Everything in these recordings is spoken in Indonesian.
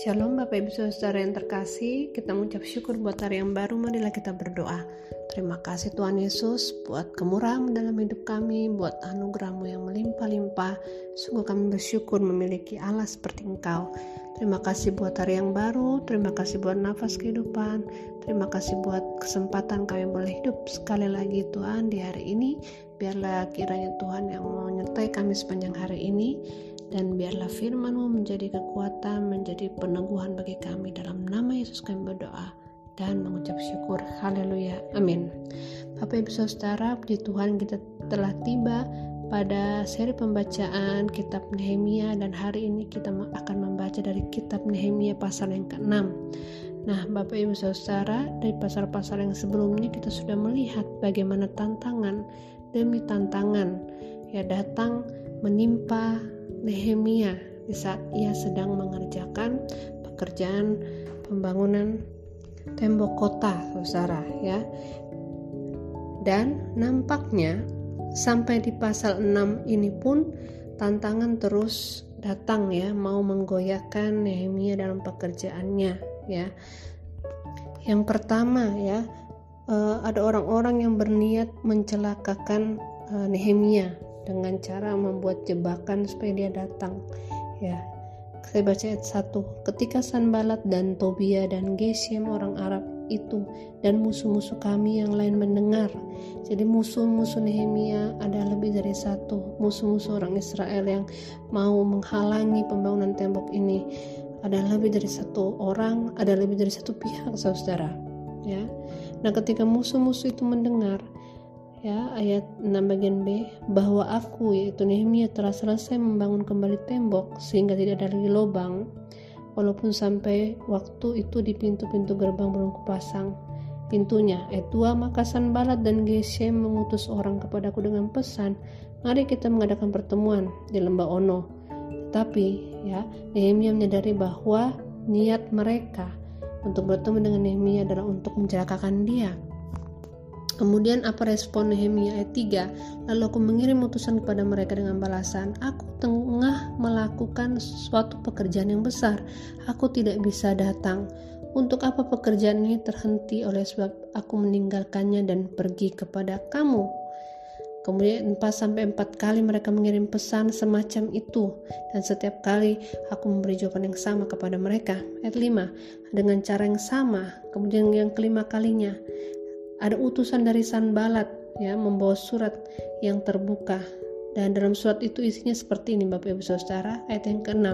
Shalom Bapak Ibu Saudara yang terkasih. Kita mengucap syukur buat hari yang baru. Marilah kita berdoa. Terima kasih Tuhan Yesus buat kemurahan dalam hidup kami Buat anugerahmu yang melimpah-limpah. Sungguh kami bersyukur memiliki Allah seperti Engkau. Terima kasih buat hari yang baru. Terima kasih buat nafas kehidupan. Terima kasih buat kesempatan kami boleh hidup Sekali lagi Tuhan di hari ini. Biarlah kiranya Tuhan yang menyertai kami sepanjang hari ini dan biarlah firman-Mu menjadi kekuatan, menjadi peneguhan bagi kami dalam nama Yesus kami berdoa dan mengucap syukur. Haleluya. Amin. Bapak Ibu Saudara, puji Tuhan kita telah tiba pada seri pembacaan kitab Nehemia dan hari ini kita akan membaca dari kitab Nehemia pasal yang ke-6. Nah, Bapak Ibu Saudara, dari pasal-pasal yang sebelumnya kita sudah melihat bagaimana tantangan demi tantangan ya datang menimpa Nehemia di saat ia sedang mengerjakan pekerjaan pembangunan tembok kota, saudara ya. Dan nampaknya sampai di pasal 6 ini pun tantangan terus datang ya, mau menggoyahkan Nehemia dalam pekerjaannya ya. Yang pertama ya, eh, ada orang-orang yang berniat mencelakakan eh, Nehemia dengan cara membuat jebakan supaya dia datang. Ya saya baca ayat 1 ketika Sanbalat dan Tobia dan Geshem orang Arab itu dan musuh-musuh kami yang lain mendengar. Jadi musuh-musuh Nehemia ada lebih dari satu. Musuh-musuh orang Israel yang mau menghalangi pembangunan tembok ini ada lebih dari satu orang ada lebih dari satu pihak saudara. Ya. Nah ketika musuh-musuh itu mendengar ya ayat 6 bagian B bahwa aku yaitu Nehemia telah selesai membangun kembali tembok sehingga tidak ada lagi lubang walaupun sampai waktu itu di pintu-pintu gerbang belum kupasang. Pintunya ayat 2 maka Sanbalat dan Geshem mengutus orang kepadaku dengan pesan mari kita mengadakan pertemuan di lembah Ono. Tetapi ya Nehemia menyadari bahwa niat mereka untuk bertemu dengan Nehemia adalah untuk mencelakakan dia Kemudian apa respon Nehemia ayat 3? Lalu aku mengirim utusan kepada mereka dengan balasan, Aku tengah melakukan suatu pekerjaan yang besar, aku tidak bisa datang. Untuk apa pekerjaan ini terhenti oleh sebab aku meninggalkannya dan pergi kepada kamu? Kemudian 4 sampai 4 kali mereka mengirim pesan semacam itu dan setiap kali aku memberi jawaban yang sama kepada mereka. Ayat 5 dengan cara yang sama. Kemudian yang kelima kalinya ada utusan dari Sanbalat ya membawa surat yang terbuka. Dan dalam surat itu isinya seperti ini Bapak Ibu Saudara ayat yang ke-6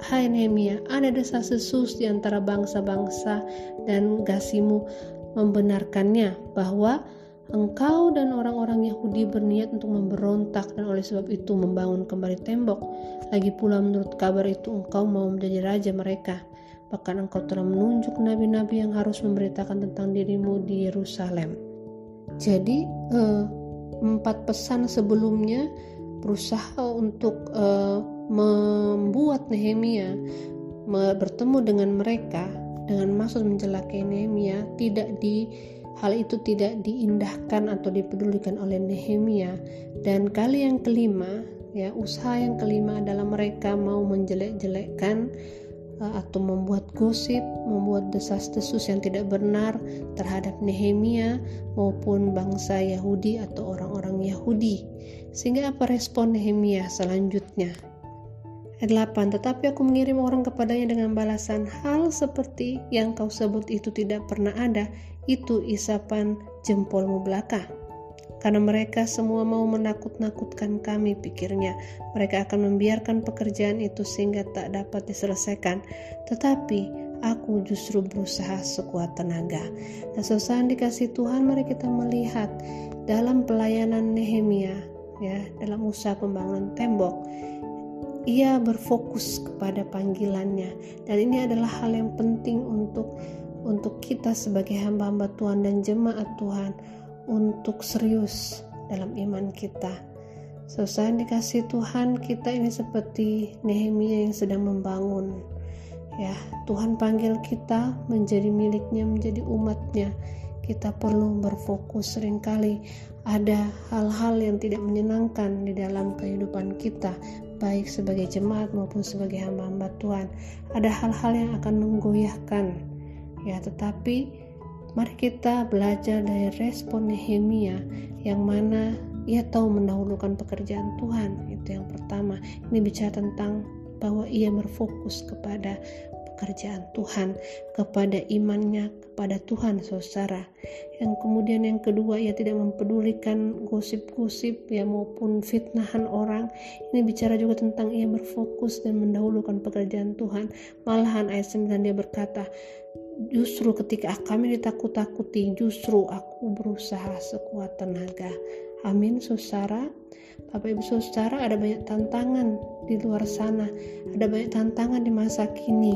Hai Nehemia ada desas-desus di antara bangsa-bangsa dan gasimu membenarkannya bahwa engkau dan orang-orang Yahudi berniat untuk memberontak dan oleh sebab itu membangun kembali tembok. Lagi pula menurut kabar itu engkau mau menjadi raja mereka bahkan engkau telah menunjuk nabi-nabi yang harus memberitakan tentang dirimu di Yerusalem. Jadi eh, empat pesan sebelumnya berusaha untuk eh, membuat Nehemia bertemu dengan mereka dengan maksud mencelakai Nehemia tidak di hal itu tidak diindahkan atau dipedulikan oleh Nehemia dan kali yang kelima ya usaha yang kelima adalah mereka mau menjelek-jelekkan atau membuat gosip, membuat desas-desus yang tidak benar terhadap Nehemia maupun bangsa Yahudi atau orang-orang Yahudi. Sehingga apa respon Nehemia selanjutnya? Ayat 8, tetapi aku mengirim orang kepadanya dengan balasan hal seperti yang kau sebut itu tidak pernah ada, itu isapan jempolmu belaka karena mereka semua mau menakut-nakutkan kami pikirnya. Mereka akan membiarkan pekerjaan itu sehingga tak dapat diselesaikan. Tetapi aku justru berusaha sekuat tenaga. Nah sesaat dikasih Tuhan mari kita melihat dalam pelayanan Nehemia ya dalam usaha pembangunan tembok. Ia berfokus kepada panggilannya. Dan ini adalah hal yang penting untuk untuk kita sebagai hamba-hamba Tuhan dan jemaat Tuhan untuk serius dalam iman kita. Selesai dikasih Tuhan, kita ini seperti Nehemia yang sedang membangun. Ya, Tuhan panggil kita menjadi miliknya, menjadi umatnya. Kita perlu berfokus sering kali ada hal-hal yang tidak menyenangkan di dalam kehidupan kita, baik sebagai jemaat maupun sebagai hamba-hamba Tuhan ada hal-hal yang akan menggoyahkan ya tetapi mari kita belajar dari respon Nehemia yang mana ia tahu mendahulukan pekerjaan Tuhan itu yang pertama ini bicara tentang bahwa ia berfokus kepada pekerjaan Tuhan, kepada imannya kepada Tuhan, saudara. Yang kemudian yang kedua, ia tidak mempedulikan gosip-gosip ya maupun fitnahan orang. Ini bicara juga tentang ia berfokus dan mendahulukan pekerjaan Tuhan. Malahan ayat 9 dia berkata, justru ketika kami ditakut-takuti, justru aku berusaha sekuat tenaga. Amin, saudara. Bapak Ibu Saudara, ada banyak tantangan di luar sana, ada banyak tantangan di masa kini.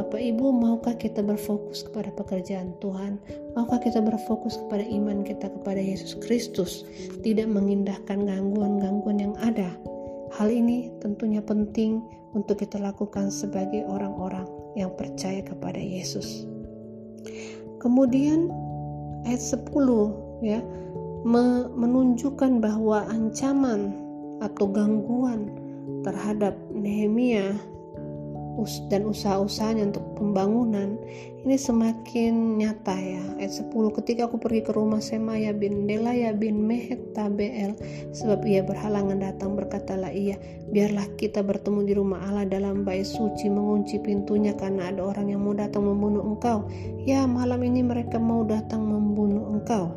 Bapak Ibu, maukah kita berfokus kepada pekerjaan Tuhan? Maukah kita berfokus kepada iman kita kepada Yesus Kristus, tidak mengindahkan gangguan-gangguan yang ada? Hal ini tentunya penting untuk kita lakukan sebagai orang-orang yang percaya kepada Yesus. Kemudian ayat 10 ya menunjukkan bahwa ancaman atau gangguan terhadap Nehemia dan usaha-usahanya untuk pembangunan ini semakin nyata ya. Ayat 10 ketika aku pergi ke rumah Semaya bin Delaya bin Mehet Tabel sebab ia berhalangan datang berkatalah ia biarlah kita bertemu di rumah Allah dalam bait suci mengunci pintunya karena ada orang yang mau datang membunuh engkau. Ya malam ini mereka mau datang membunuh engkau.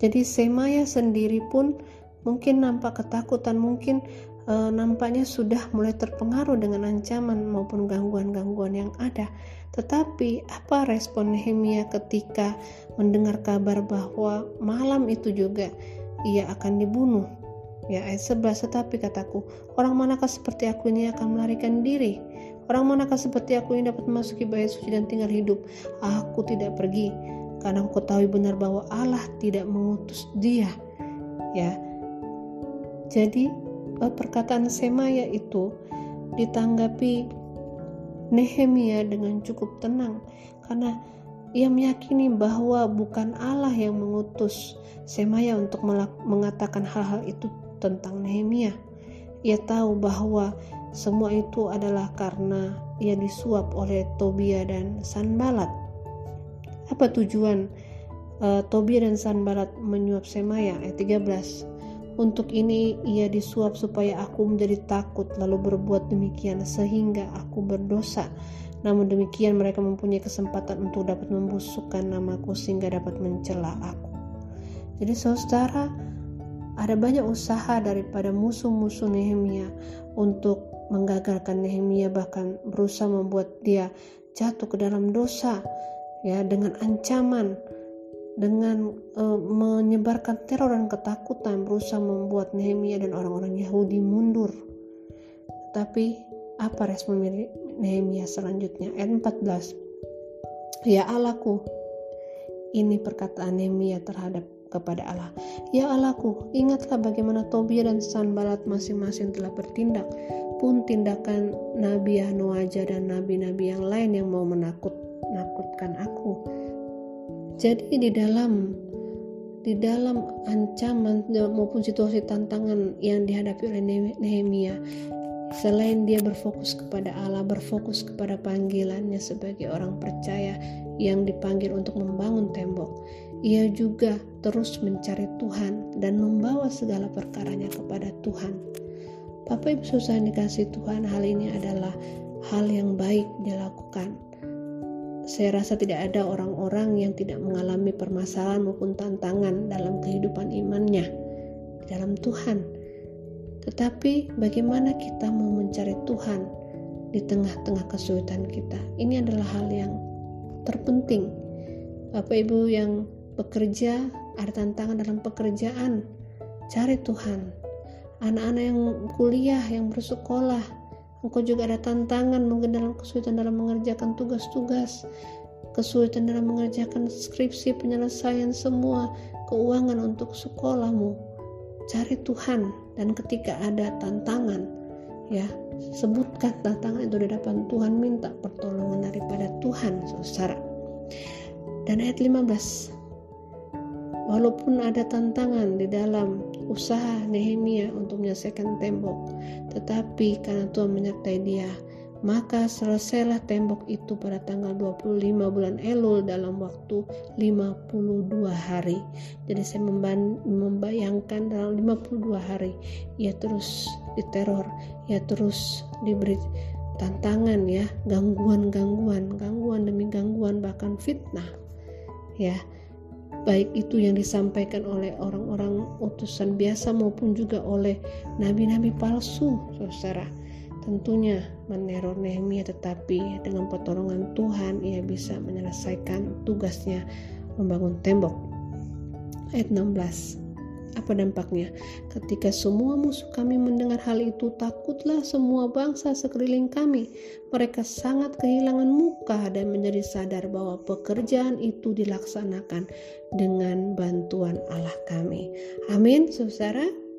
Jadi Semaya sendiri pun mungkin nampak ketakutan, mungkin e, nampaknya sudah mulai terpengaruh dengan ancaman maupun gangguan-gangguan yang ada. Tetapi apa respon Nehemia ketika mendengar kabar bahwa malam itu juga ia akan dibunuh? Ya ayat 11 tetapi kataku orang manakah seperti aku ini akan melarikan diri Orang manakah seperti aku ini dapat memasuki bait suci dan tinggal hidup Aku tidak pergi karena aku ketahui benar bahwa Allah tidak mengutus dia ya jadi perkataan Semaya itu ditanggapi Nehemia dengan cukup tenang karena ia meyakini bahwa bukan Allah yang mengutus Semaya untuk mengatakan hal-hal itu tentang Nehemia. Ia tahu bahwa semua itu adalah karena ia disuap oleh Tobia dan Sanbalat. Apa tujuan uh, Tobia dan Sanbalat menyuap Semaya? Ayat 13. Untuk ini ia disuap supaya aku menjadi takut lalu berbuat demikian sehingga aku berdosa. Namun demikian mereka mempunyai kesempatan untuk dapat membusukkan namaku sehingga dapat mencela aku. Jadi saudara, ada banyak usaha daripada musuh-musuh Nehemia untuk menggagalkan Nehemia bahkan berusaha membuat dia jatuh ke dalam dosa ya dengan ancaman dengan uh, menyebarkan teror dan ketakutan berusaha membuat Nehemia dan orang-orang Yahudi mundur. Tapi apa respon Nehemia selanjutnya? Ayat 14. Ya Allahku, ini perkataan Nehemia terhadap kepada Allah. Ya Allahku, ingatlah bagaimana Tobia dan Sanbalat masing-masing telah bertindak, pun tindakan Nabi Yahnuaja dan nabi-nabi yang lain yang mau menakut menakutkan aku. Jadi di dalam di dalam ancaman maupun situasi tantangan yang dihadapi oleh Nehemia, selain dia berfokus kepada Allah, berfokus kepada panggilannya sebagai orang percaya yang dipanggil untuk membangun tembok, ia juga terus mencari Tuhan dan membawa segala perkaranya kepada Tuhan. Bapak Ibu susah dikasih Tuhan, hal ini adalah hal yang baik dilakukan saya rasa tidak ada orang-orang yang tidak mengalami permasalahan maupun tantangan dalam kehidupan imannya di dalam Tuhan. Tetapi bagaimana kita mau mencari Tuhan di tengah-tengah kesulitan kita? Ini adalah hal yang terpenting. Bapak Ibu yang bekerja, ada tantangan dalam pekerjaan, cari Tuhan. Anak-anak yang kuliah, yang bersekolah, Engkau juga ada tantangan mungkin dalam kesulitan dalam mengerjakan tugas-tugas, kesulitan dalam mengerjakan skripsi, penyelesaian semua keuangan untuk sekolahmu. Cari Tuhan dan ketika ada tantangan, ya sebutkan tantangan itu di depan Tuhan, minta pertolongan daripada Tuhan, saudara. Dan ayat 15, Walaupun ada tantangan di dalam usaha Nehemia untuk menyelesaikan tembok, tetapi karena Tuhan menyertai dia, maka selesailah tembok itu pada tanggal 25 bulan Elul dalam waktu 52 hari. Jadi saya membayangkan dalam 52 hari ia terus diteror, ia terus diberi tantangan ya, gangguan-gangguan, gangguan demi gangguan bahkan fitnah. Ya, baik itu yang disampaikan oleh orang-orang utusan biasa maupun juga oleh nabi-nabi palsu, saudara. Tentunya meneror Nehemia tetapi dengan pertolongan Tuhan ia bisa menyelesaikan tugasnya membangun tembok. Ayat 16 apa dampaknya? Ketika semua musuh kami mendengar hal itu, takutlah semua bangsa sekeliling kami. Mereka sangat kehilangan muka dan menjadi sadar bahwa pekerjaan itu dilaksanakan dengan bantuan Allah kami. Amin, saudara.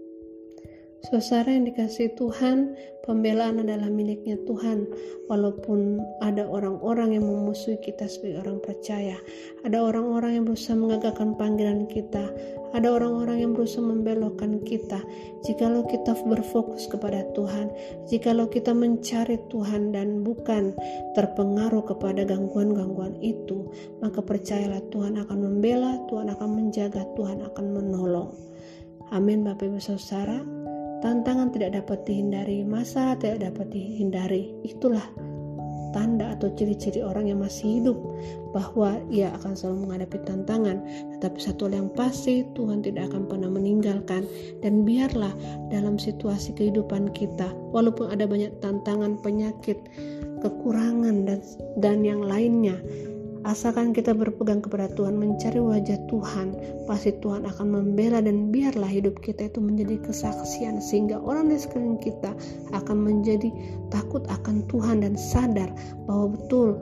Saudara yang dikasih Tuhan, pembelaan adalah miliknya Tuhan. Walaupun ada orang-orang yang memusuhi kita sebagai orang percaya, ada orang-orang yang berusaha mengagalkan panggilan kita, ada orang-orang yang berusaha membelokkan kita. Jikalau kita berfokus kepada Tuhan, jikalau kita mencari Tuhan dan bukan terpengaruh kepada gangguan-gangguan itu, maka percayalah Tuhan akan membela, Tuhan akan menjaga, Tuhan akan menolong. Amin Bapak Ibu Saudara. Tantangan tidak dapat dihindari, masa tidak dapat dihindari. Itulah tanda atau ciri-ciri orang yang masih hidup bahwa ia akan selalu menghadapi tantangan tetapi satu hal yang pasti Tuhan tidak akan pernah meninggalkan dan biarlah dalam situasi kehidupan kita walaupun ada banyak tantangan penyakit kekurangan dan dan yang lainnya Asalkan kita berpegang kepada Tuhan, mencari wajah Tuhan, pasti Tuhan akan membela dan biarlah hidup kita itu menjadi kesaksian sehingga orang di sekeliling kita akan menjadi takut akan Tuhan dan sadar bahwa betul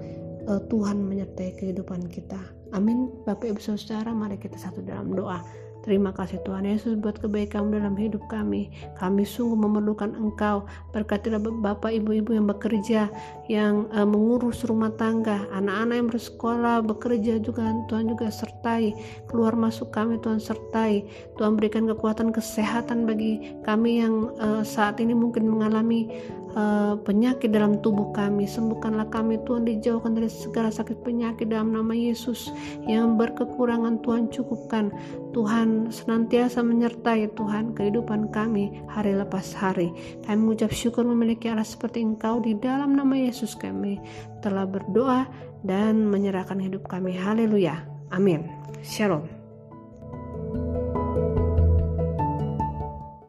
uh, Tuhan menyertai kehidupan kita. Amin. Bapak Ibu Saudara, mari kita satu dalam doa. Terima kasih Tuhan Yesus buat kebaikan dalam hidup kami. Kami sungguh memerlukan Engkau. Berkatilah Bapak Ibu-ibu yang bekerja, yang uh, mengurus rumah tangga, anak-anak yang bersekolah, bekerja juga Tuhan juga sertai. Keluar masuk kami Tuhan sertai. Tuhan berikan kekuatan kesehatan bagi kami yang uh, saat ini mungkin mengalami uh, penyakit dalam tubuh kami. Sembuhkanlah kami Tuhan dijauhkan dari segala sakit penyakit dalam nama Yesus. Yang berkekurangan Tuhan cukupkan. Tuhan senantiasa menyertai Tuhan kehidupan kami hari lepas hari. Kami mengucap syukur memiliki Allah seperti Engkau di dalam nama Yesus kami telah berdoa dan menyerahkan hidup kami. Haleluya. Amin. Shalom.